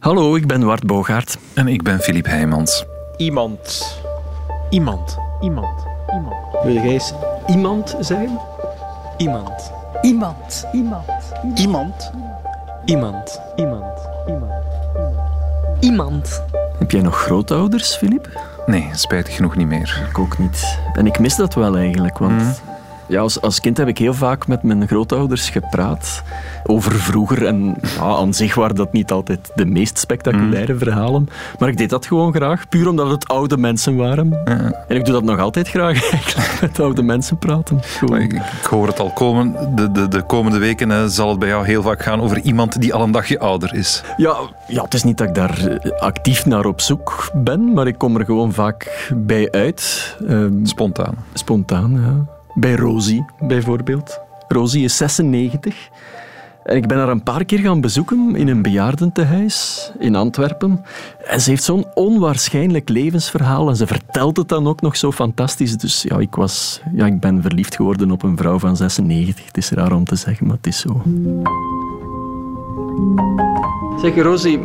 Hallo, ik ben Wart Bogaert. En ik ben Filip Heijmans. Iemand. Iemand. Iemand. Iemand. Wil jij eens iemand zijn? Iemand. Iemand. Iemand. Iemand. Iemand. Iemand. Iemand. Iemand. Heb jij nog grootouders, Filip? Nee, spijtig genoeg niet meer. Ik ook niet. En ik mis dat wel eigenlijk, want ja, als, als kind heb ik heel vaak met mijn grootouders gepraat over vroeger. En ja, aan zich waren dat niet altijd de meest spectaculaire verhalen. Maar ik deed dat gewoon graag, puur omdat het oude mensen waren. En ik doe dat nog altijd graag, eigenlijk, met oude mensen praten. Ik, ik hoor het al komen. De, de, de komende weken eh, zal het bij jou heel vaak gaan over iemand die al een dagje ouder is. Ja, ja, het is niet dat ik daar eh, actief naar op zoek ben, maar ik kom er gewoon vaak bij uit. Ehm, Spontaan. Spontaan, ja. Bij Rosie bijvoorbeeld. Rosie is 96. En ik ben haar een paar keer gaan bezoeken in een bejaardentehuis in Antwerpen. En ze heeft zo'n onwaarschijnlijk levensverhaal en ze vertelt het dan ook nog zo fantastisch. Dus ja, ik, was, ja, ik ben verliefd geworden op een vrouw van 96. Het is raar om te zeggen, maar het is zo. Zeg Rosie,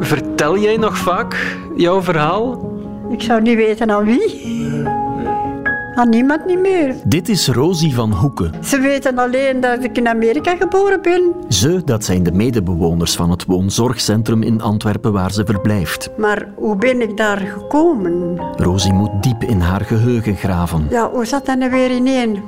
vertel jij nog vaak jouw verhaal? Ik zou niet weten aan wie. Aan niemand niet meer. Dit is Rosie van Hoeken. Ze weten alleen dat ik in Amerika geboren ben. Ze, dat zijn de medebewoners van het woonzorgcentrum in Antwerpen waar ze verblijft. Maar hoe ben ik daar gekomen? Rosie moet diep in haar geheugen graven. Ja, hoe zat dat nou weer ineen?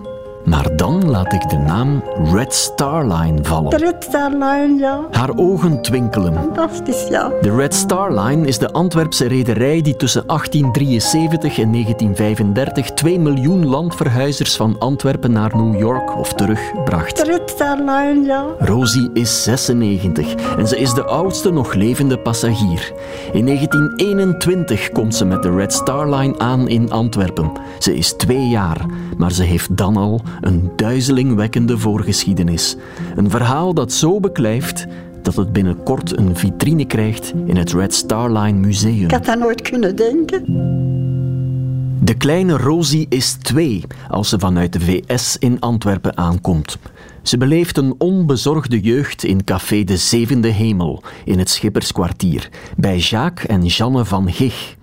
Maar dan laat ik de naam Red Star Line De vallen. Red Star Line, ja. Haar ogen twinkelen. Fantastisch, ja. De Red Star Line is de Antwerpse rederij die tussen 1873 en 1935 2 miljoen landverhuizers van Antwerpen naar New York of terug bracht. De Red Star Line, ja. Rosie is 96 en ze is de oudste nog levende passagier. In 1921 komt ze met de Red Star Line aan in Antwerpen. Ze is twee jaar, maar ze heeft dan al een duizelingwekkende voorgeschiedenis. Een verhaal dat zo beklijft dat het binnenkort een vitrine krijgt in het Red Star Line Museum. Ik had dat nooit kunnen denken. De kleine Rosie is twee als ze vanuit de VS in Antwerpen aankomt. Ze beleeft een onbezorgde jeugd in café De Zevende Hemel in het Schipperskwartier bij Jacques en Jeanne van Gich.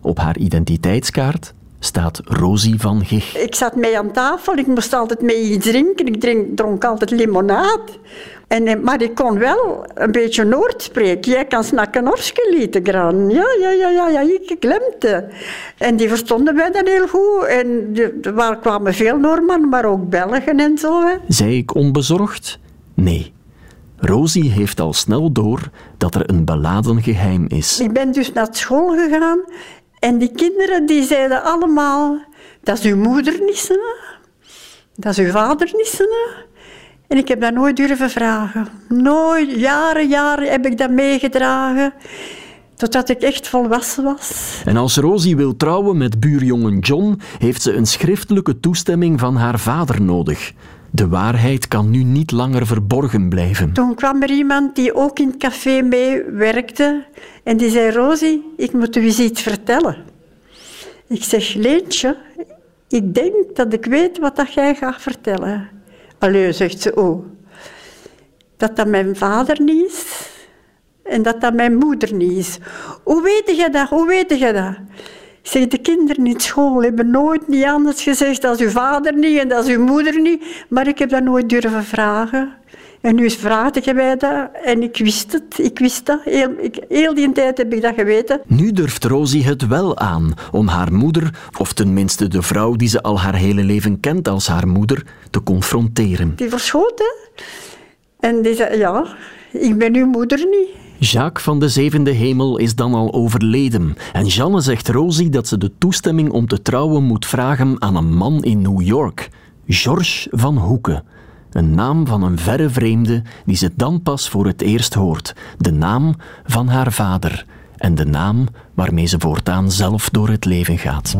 Op haar identiteitskaart staat Rosie van Gich. Ik zat mee aan tafel, ik moest altijd mee iets drinken. Ik drink, dronk altijd limonade. En, eh, maar ik kon wel een beetje Noord spreken. Jij kan snakken Norske graan. Ja, ja, ja, ja, ja, ik glemte. En die verstonden mij dan heel goed. En er waren- kwamen veel Noormannen, maar ook Belgen en zo. Hè. Zei ik onbezorgd? Nee. Rosie heeft al snel door dat er een beladen geheim is. Ik ben dus naar school gegaan en die kinderen die zeiden allemaal, dat is uw moeder dat is uw vader niet. hè?" En ik heb dat nooit durven vragen. Nooit, jaren, jaren heb ik dat meegedragen, totdat ik echt volwassen was. En als Rosie wil trouwen met buurjongen John, heeft ze een schriftelijke toestemming van haar vader nodig. De waarheid kan nu niet langer verborgen blijven. Toen kwam er iemand die ook in het café mee werkte en die zei, Rosie, ik moet u iets vertellen. Ik zeg, Leentje, ik denk dat ik weet wat dat jij gaat vertellen. Allee, zegt ze, oh, dat dat mijn vader niet is en dat dat mijn moeder niet is. Hoe weet je dat? Hoe weet je dat? Zeg, de kinderen in school hebben nooit niet anders gezegd als uw vader niet en als uw moeder niet. Maar ik heb dat nooit durven vragen. En nu vraagde je mij dat en ik wist het. Ik wist dat. Heel, ik, heel die tijd heb ik dat geweten. Nu durft Rosie het wel aan om haar moeder, of tenminste de vrouw die ze al haar hele leven kent als haar moeder, te confronteren. Die verschoten. En die zei, ja, ik ben uw moeder niet. Jacques van de Zevende Hemel is dan al overleden en Jeanne zegt Rosie dat ze de toestemming om te trouwen moet vragen aan een man in New York, Georges van Hoeken. Een naam van een verre vreemde die ze dan pas voor het eerst hoort. De naam van haar vader en de naam waarmee ze voortaan zelf door het leven gaat.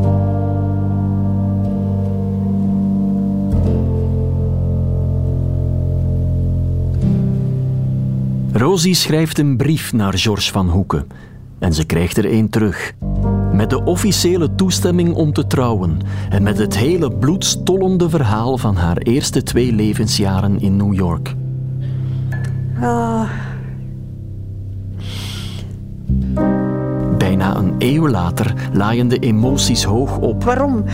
Rosie schrijft een brief naar Georges van Hoeken en ze krijgt er een terug. Met de officiële toestemming om te trouwen en met het hele bloedstollende verhaal van haar eerste twee levensjaren in New York. Ah. Na een eeuw later laaien de emoties hoog op. Waarom?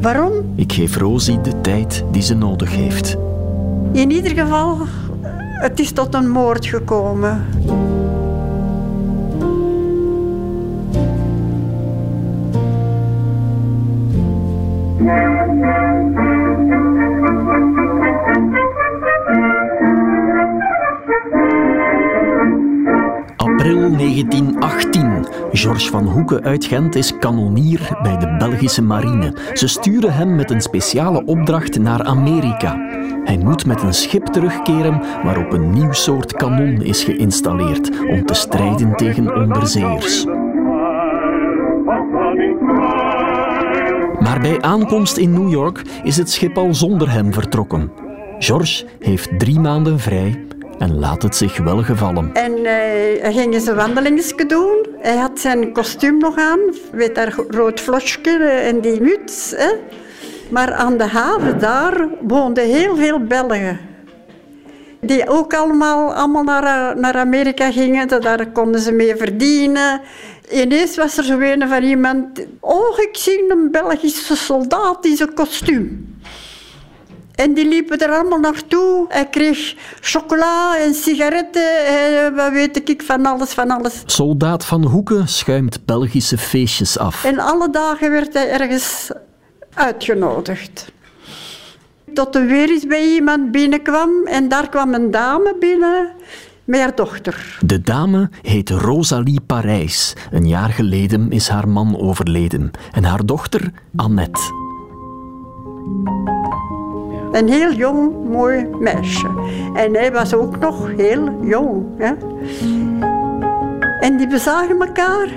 Waarom? Ik geef Rosie de tijd die ze nodig heeft. In ieder geval, het is tot een moord gekomen. April 1918. Georges van Hoeken uit Gent is kanonier bij de Belgische marine. Ze sturen hem met een speciale opdracht naar Amerika. Hij moet met een schip terugkeren waarop een nieuw soort kanon is geïnstalleerd om te strijden tegen onderzeeërs. Maar bij aankomst in New York is het schip al zonder hem vertrokken. Georges heeft drie maanden vrij en laat het zich wel gevallen. En uh, hij ging wandelingsje doen. Hij had zijn kostuum nog aan, met dat rood vlosje en die muts. Hè. Maar aan de haven daar woonden heel veel Belgen. Die ook allemaal, allemaal naar, naar Amerika gingen. Daar konden ze mee verdienen. Ineens was er zo een van iemand... Oh, ik zie een Belgische soldaat in zijn kostuum. En die liepen er allemaal naartoe. Hij kreeg chocola en sigaretten en wat weet ik van alles, van alles. Soldaat van Hoeken schuimt Belgische feestjes af. En alle dagen werd hij ergens uitgenodigd. Tot er weer eens bij iemand binnenkwam en daar kwam een dame binnen met haar dochter. De dame heet Rosalie Parijs. Een jaar geleden is haar man overleden. En haar dochter Annette. Een heel jong, mooi meisje. En hij was ook nog heel jong. Hè? En die bezagen elkaar.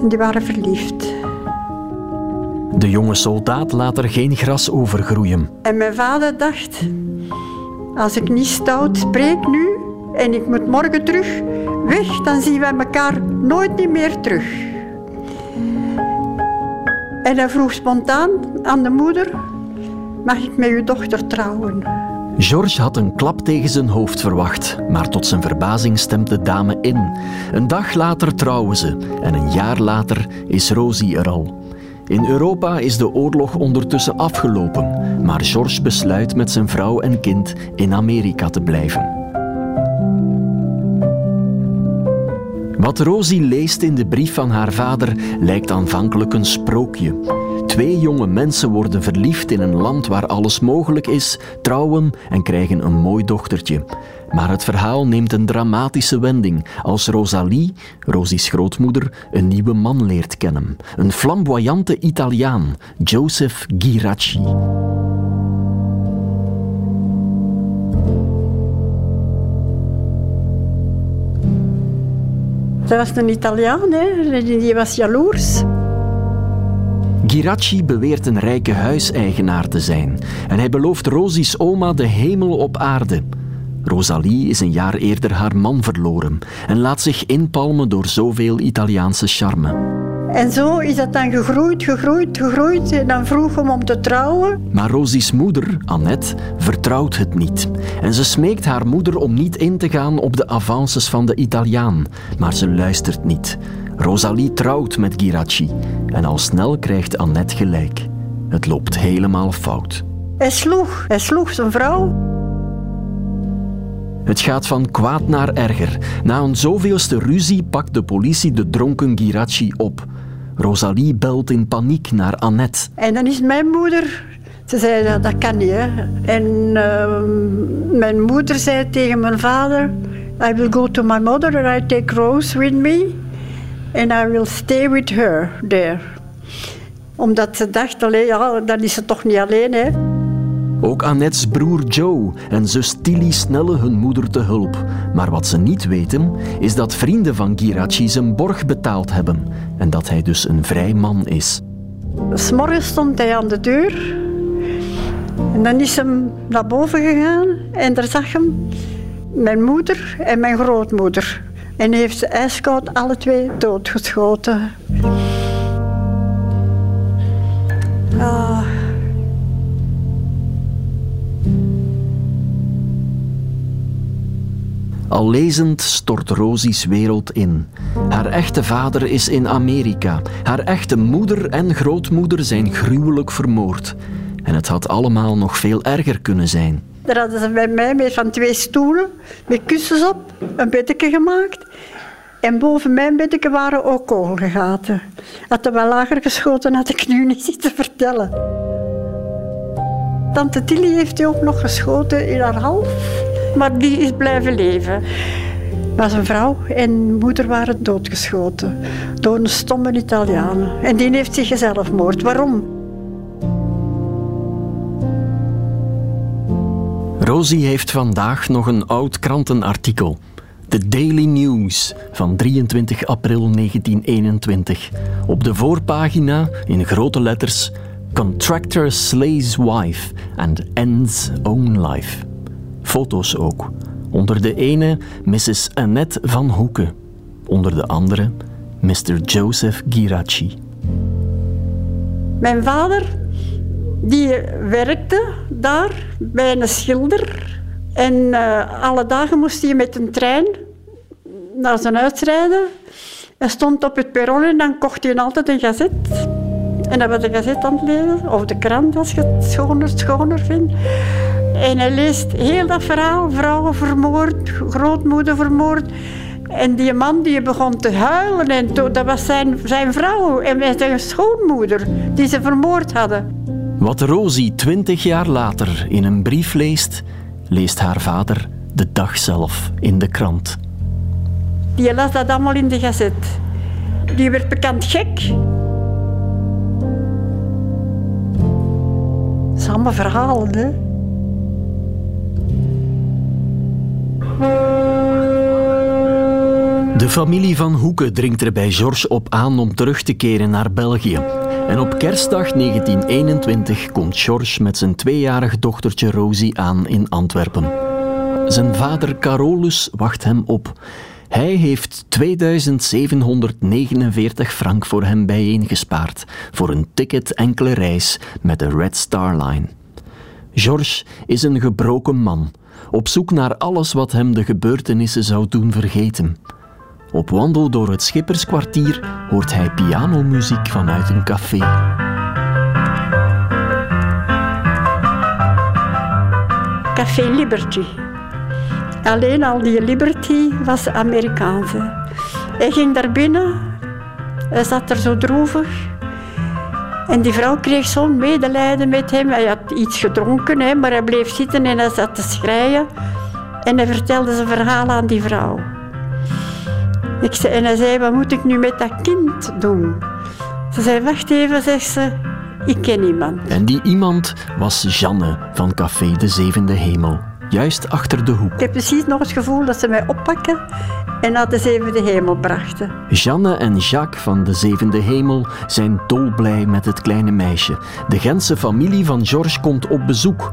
En die waren verliefd. De jonge soldaat laat er geen gras over groeien. En mijn vader dacht... Als ik niet stout spreek nu en ik moet morgen terug weg, dan zien wij elkaar nooit niet meer terug. En hij vroeg spontaan aan de moeder mag ik met uw dochter trouwen? George had een klap tegen zijn hoofd verwacht, maar tot zijn verbazing stemt de dame in. Een dag later trouwen ze en een jaar later is Rosie er al. In Europa is de oorlog ondertussen afgelopen, maar George besluit met zijn vrouw en kind in Amerika te blijven. Wat Rosie leest in de brief van haar vader lijkt aanvankelijk een sprookje. Twee jonge mensen worden verliefd in een land waar alles mogelijk is, trouwen en krijgen een mooi dochtertje. Maar het verhaal neemt een dramatische wending als Rosalie, Rosie's grootmoeder, een nieuwe man leert kennen. Een flamboyante Italiaan, Joseph Giracci. Dat was een Italiaan, hè? die was jaloers. Giracci beweert een rijke huiseigenaar te zijn en hij belooft Rosie's oma de hemel op aarde. Rosalie is een jaar eerder haar man verloren en laat zich inpalmen door zoveel Italiaanse charme. En zo is dat dan gegroeid, gegroeid, gegroeid. En dan vroeg hem om te trouwen. Maar Rosie's moeder, Annette, vertrouwt het niet. En ze smeekt haar moeder om niet in te gaan op de avances van de Italiaan. Maar ze luistert niet. Rosalie trouwt met Giracci en al snel krijgt Annette gelijk. Het loopt helemaal fout. Hij sloeg, hij sloeg zijn vrouw. Het gaat van kwaad naar erger. Na een zoveelste ruzie pakt de politie de dronken Giracci op. Rosalie belt in paniek naar Annette. En dan is mijn moeder ze zei, dat, dat kan niet. Hè. En uh, mijn moeder zei tegen mijn vader... I will go to my mother and I take Rose with me and I will stay with her there. Omdat ze dacht, alleen, ja, dan is ze toch niet alleen. Hè. Ook Annette's broer Joe en zus Tilly snellen hun moeder te hulp. Maar wat ze niet weten, is dat vrienden van Giracci zijn borg betaald hebben en dat hij dus een vrij man is. S'morgens stond hij aan de deur en dan is hij naar boven gegaan en daar zag hem mijn moeder en mijn grootmoeder. En heeft ze ijskoud alle twee doodgeschoten. Ah. Al lezend stort Rosie's wereld in. Haar echte vader is in Amerika. Haar echte moeder en grootmoeder zijn gruwelijk vermoord. En het had allemaal nog veel erger kunnen zijn. Daar hadden ze bij mij met van twee stoelen, met kussens op, een beddeke gemaakt. En boven mijn beddeke waren ook kogelgaten. Had er wel lager geschoten, had ik nu niet zitten vertellen. Tante Tilly heeft hij ook nog geschoten in haar hals, maar die is blijven leven. Maar zijn vrouw en moeder waren doodgeschoten door een stomme Italiaan. En die heeft zich zelfmoord. Waarom? Rosie heeft vandaag nog een oud krantenartikel. De Daily News van 23 april 1921. Op de voorpagina in grote letters Contractor slays wife and ends own life. Foto's ook. Onder de ene Mrs. Annette van Hoeken. Onder de andere Mr. Joseph Giracci. Mijn vader die werkte daar bij een schilder. En eh, alle dagen moest hij met een trein naar zijn huis rijden. Hij stond op het perron en dan kocht hij altijd een gazet. En dan was de gazet aan het lezen, of de krant als je het schoner, schoner vindt. En hij leest heel dat verhaal, vrouwen vermoord, grootmoeder vermoord. En die man die begon te huilen, en dat was zijn, zijn vrouw en zijn schoonmoeder die ze vermoord hadden. Wat Rosie twintig jaar later in een brief leest, leest haar vader de dag zelf in de krant. Die las dat allemaal in de gazet. Die werd bekend gek. Samen verhalen, hè. De familie van Hoeken dringt er bij Georges op aan om terug te keren naar België. En op kerstdag 1921 komt Georges met zijn tweejarig dochtertje Rosie aan in Antwerpen. Zijn vader Carolus wacht hem op. Hij heeft 2749 frank voor hem bijeengespaard voor een ticket enkele reis met de Red Star Line. Georges is een gebroken man, op zoek naar alles wat hem de gebeurtenissen zou doen vergeten. Op wandel door het Schipperskwartier hoort hij pianomuziek vanuit een café. Café Liberty. Alleen al die Liberty was Amerikaans. Hij ging daar binnen, hij zat er zo droevig. En die vrouw kreeg zo'n medelijden met hem. Hij had iets gedronken, maar hij bleef zitten en hij zat te schreien. En hij vertelde zijn verhaal aan die vrouw. Ik zei, en hij zei, wat moet ik nu met dat kind doen? Ze zei, wacht even, zegt ze, ik ken iemand. En die iemand was Janne van Café de Zevende Hemel, juist achter de hoek. Ik heb precies nog het gevoel dat ze mij oppakken en naar de Zevende Hemel brachten. Janne en Jacques van de Zevende Hemel zijn dolblij met het kleine meisje. De Gentse familie van Georges komt op bezoek.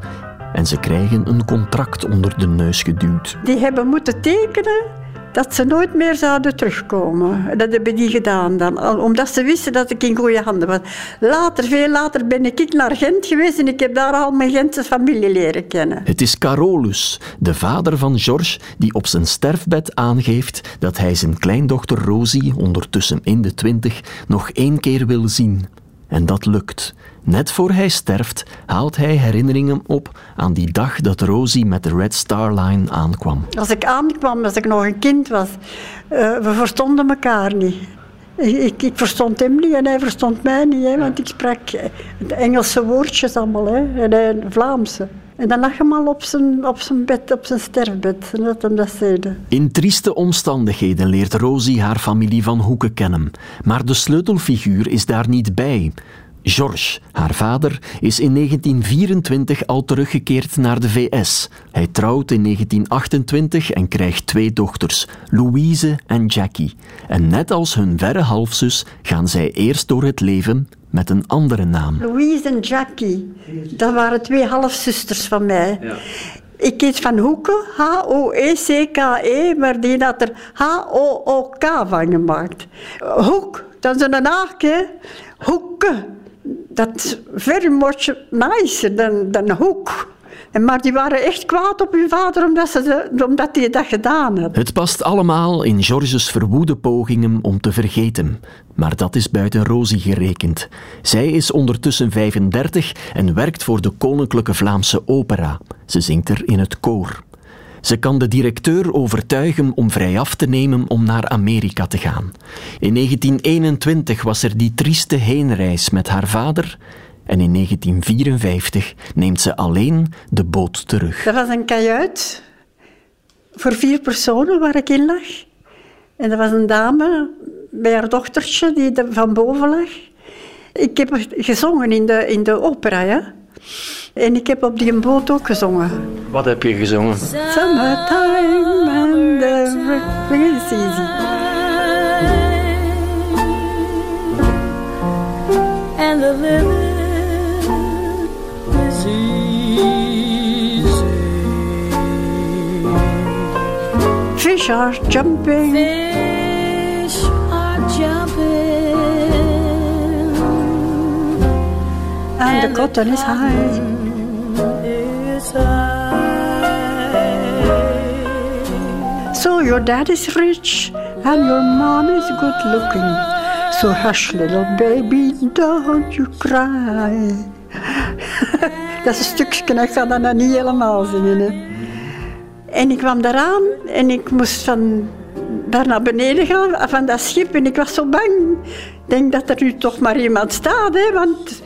En ze krijgen een contract onder de neus geduwd. Die hebben moeten tekenen dat ze nooit meer zouden terugkomen. Dat hebben die gedaan dan, omdat ze wisten dat ik in goede handen was. Later, veel later, ben ik naar Gent geweest en ik heb daar al mijn Gentse familie leren kennen. Het is Carolus, de vader van Georges, die op zijn sterfbed aangeeft dat hij zijn kleindochter Rosie, ondertussen in de twintig, nog één keer wil zien. En dat lukt. Net voor hij sterft, haalt hij herinneringen op aan die dag dat Rosie met de Red Star Line aankwam. Als ik aankwam, als ik nog een kind was, uh, we verstonden elkaar niet. Ik, ik, verstond hem niet en hij verstond mij niet, hè, want ik sprak Engelse woordjes allemaal hè, en hij Vlaamse. En dan lag hem al op zijn, op zijn bed, op zijn sterfbed. Dat hem dat zeide. In trieste omstandigheden leert Rosie haar familie van Hoeken kennen. Maar de sleutelfiguur is daar niet bij. Georges, haar vader, is in 1924 al teruggekeerd naar de VS. Hij trouwt in 1928 en krijgt twee dochters, Louise en Jackie. En net als hun verre halfzus gaan zij eerst door het leven met een andere naam. Louise en Jackie, dat waren twee halfzusters van mij. Ja. Ik heet Van Hoeken, H-O-E-C-K-E, maar die had er H-O-O-K van gemaakt. Hoek, dat is een haakje. Hoeken dat is very much nicer dan, dan hoek. En maar die waren echt kwaad op hun vader omdat, ze, omdat hij dat gedaan had. Het past allemaal in Georges verwoede pogingen om te vergeten. Maar dat is buiten Rosie gerekend. Zij is ondertussen 35 en werkt voor de Koninklijke Vlaamse Opera. Ze zingt er in het koor. Ze kan de directeur overtuigen om vrijaf te nemen om naar Amerika te gaan. In 1921 was er die trieste heenreis met haar vader en in 1954 neemt ze alleen de boot terug. Dat was een kajuit voor vier personen waar ik in lag. En er was een dame bij haar dochtertje die van boven lag. Ik heb gezongen in de, in de opera, ja. En ik heb op die boot ook gezongen. Wat heb je gezongen? Summertime and everything is easy. And the Fish are jumping. Fish are jumping. And the cotton is high. Is high. So your dad is rich and your mom is good looking. So hush little baby, don't you cry. dat is een stukje, ik ga dat nou niet helemaal zingen. Hè. En ik kwam daaraan en ik moest van daar naar beneden gaan, van dat schip. En ik was zo bang. Ik denk dat er nu toch maar iemand staat, hè, want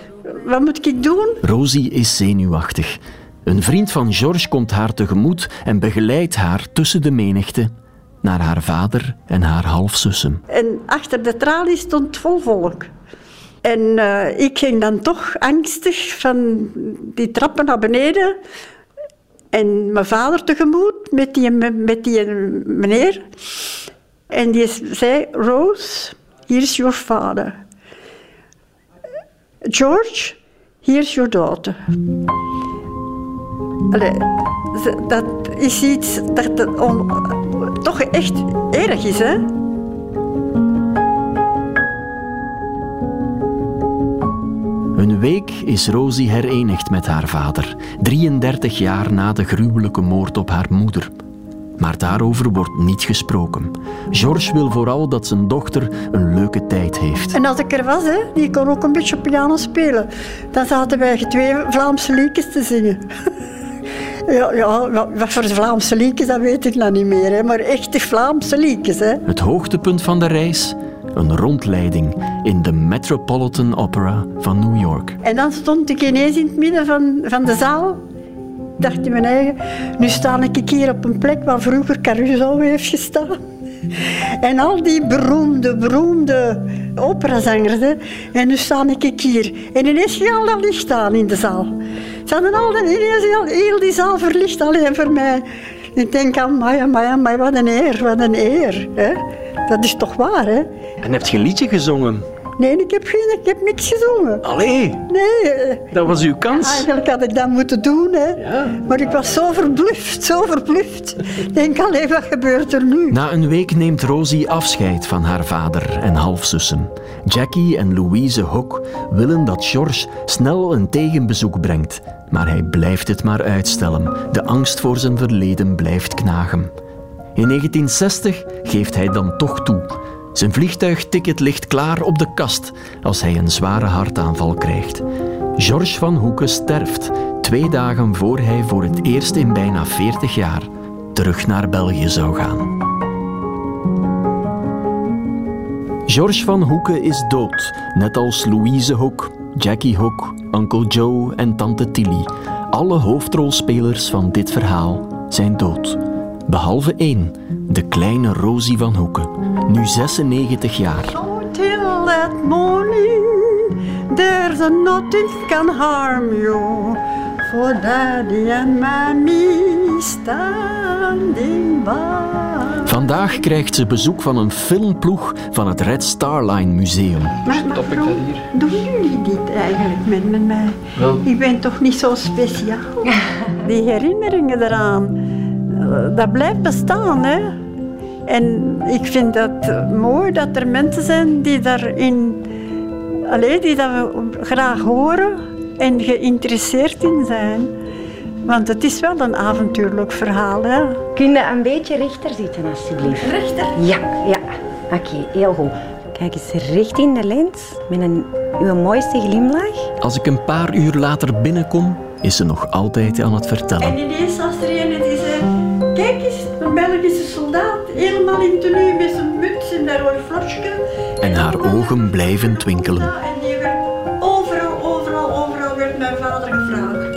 wat moet ik doen? Rosie is zenuwachtig. Een vriend van George komt haar tegemoet en begeleidt haar tussen de menigte naar haar vader en haar halfzussen. En achter de tralie stond vol volk. En eh, ik ging dan toch angstig van die trappen naar beneden. En mijn vader tegemoet met die, met die meneer. En die zei, Rose, here's your father. George, here's your daughter. Dat is iets dat toch echt erg is, hè? Week is Rosie herenigd met haar vader, 33 jaar na de gruwelijke moord op haar moeder. Maar daarover wordt niet gesproken. George wil vooral dat zijn dochter een leuke tijd heeft. En als ik er was, hè, die kon ook een beetje piano spelen, dan zaten wij twee Vlaamse liedjes te zingen. ja, ja, wat voor Vlaamse liedjes, dat weet ik nou niet meer, hè, maar echte Vlaamse liedjes. Hè. Het hoogtepunt van de reis? Een rondleiding in de Metropolitan Opera van New York. En dan stond ik ineens in het midden van, van de zaal. Dacht in mijn eigen, nu sta ik hier op een plek waar vroeger Caruso heeft gestaan. En al die beroemde, beroemde operazangers. Hè. En nu sta ik hier. En ineens ging al dat licht aan in de zaal. Ze hadden al dat, ineens al, heel die zaal verlicht alleen voor mij. Ik denk aan, Maya, Maya, wat een eer, wat een eer. Hè. Dat is toch waar, hè? En heb je een liedje gezongen? Nee, ik heb, geen, ik heb niks gezongen. Allee, Nee, eh, dat was uw kans. Eigenlijk had ik dat moeten doen, hè. maar ik was zo verbluft, zo verbluft. Ik denk, alleen wat gebeurt er nu? Na een week neemt Rosie afscheid van haar vader en halfzussen. Jackie en Louise Hook willen dat George snel een tegenbezoek brengt. Maar hij blijft het maar uitstellen. De angst voor zijn verleden blijft knagen. In 1960 geeft hij dan toch toe. Zijn vliegtuigticket ligt klaar op de kast als hij een zware hartaanval krijgt. George van Hoeken sterft twee dagen voor hij voor het eerst in bijna 40 jaar terug naar België zou gaan. George van Hoeken is dood, net als Louise Hook, Jackie Hook, Uncle Joe en Tante Tilly. Alle hoofdrolspelers van dit verhaal zijn dood. Behalve één, de kleine Rosie van Hoeken, nu 96 jaar. So till that morning, there's a nothing can harm you. For daddy and mommy standing by. Vandaag krijgt ze bezoek van een filmploeg van het Red Star Line Museum. Maar hier? doen jullie dit eigenlijk met, met mij? Wel. Ik ben toch niet zo speciaal? Die herinneringen eraan, dat blijft bestaan, hè? En ik vind dat mooi dat er mensen zijn die daarin, alleen die dat graag horen en geïnteresseerd in zijn. Want het is wel een avontuurlijk verhaal. Hè? Kun je een beetje rechter zitten, alsjeblieft? Rechter? Ja, ja. Oké, heel goed. Kijk eens recht in de lens met een, uw mooiste glimlach. Als ik een paar uur later binnenkom, is ze nog altijd aan het En vertellen. ineens was er een die zei... Kijk eens, een Belgische soldaat. Helemaal in tenue met zijn muts en dat rode flosje. En haar ogen blijven twinkelen. En die werd overal, overal, overal werd mijn vader gevraagd.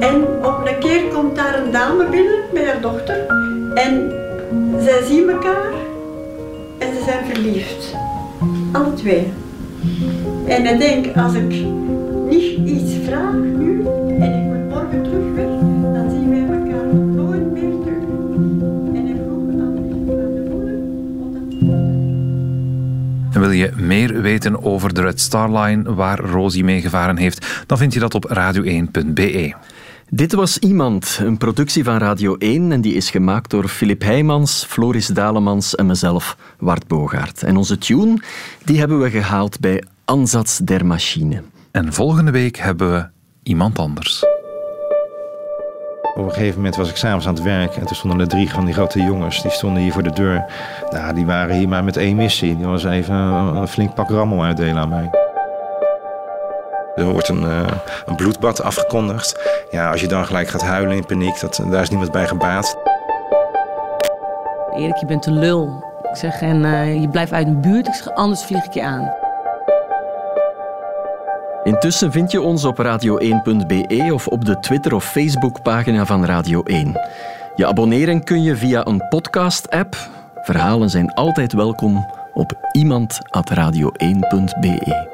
En op een keer komt daar een dame binnen met haar dochter. En zij zien elkaar en ze zijn verliefd. Alle twee. En ik denk, als ik niet iets vraag wil je meer weten over de Red Star Line waar Rosie meegevaren heeft, dan vind je dat op radio1.be. Dit was Iemand, een productie van Radio 1 en die is gemaakt door Filip Heijmans, Floris Dalemans en mezelf, Wart Bogaert. En onze tune, die hebben we gehaald bij Ansatz der Machine. En volgende week hebben we iemand anders. Op een gegeven moment was ik s'avonds aan het werk en toen stonden er drie van die grote jongens. Die stonden hier voor de deur. Nou, die waren hier maar met één missie. Die was even een, flink pak rammel uitdelen aan mij. Er wordt een, eh, een bloedbad afgekondigd. Ja, als je dan gelijk gaat huilen in paniek, dat, daar is niemand bij gebaat. Erik, je bent een lul. Ik zeg, en eh, je blijft uit de buurt. Ik anders vlieg ik je aan. Intussen vind je ons op radio1.be of op de Twitter- of Facebookpagina van Radio 1. Je abonneren kun je via een podcast-app. Verhalen zijn altijd welkom op iemand.radio1.be.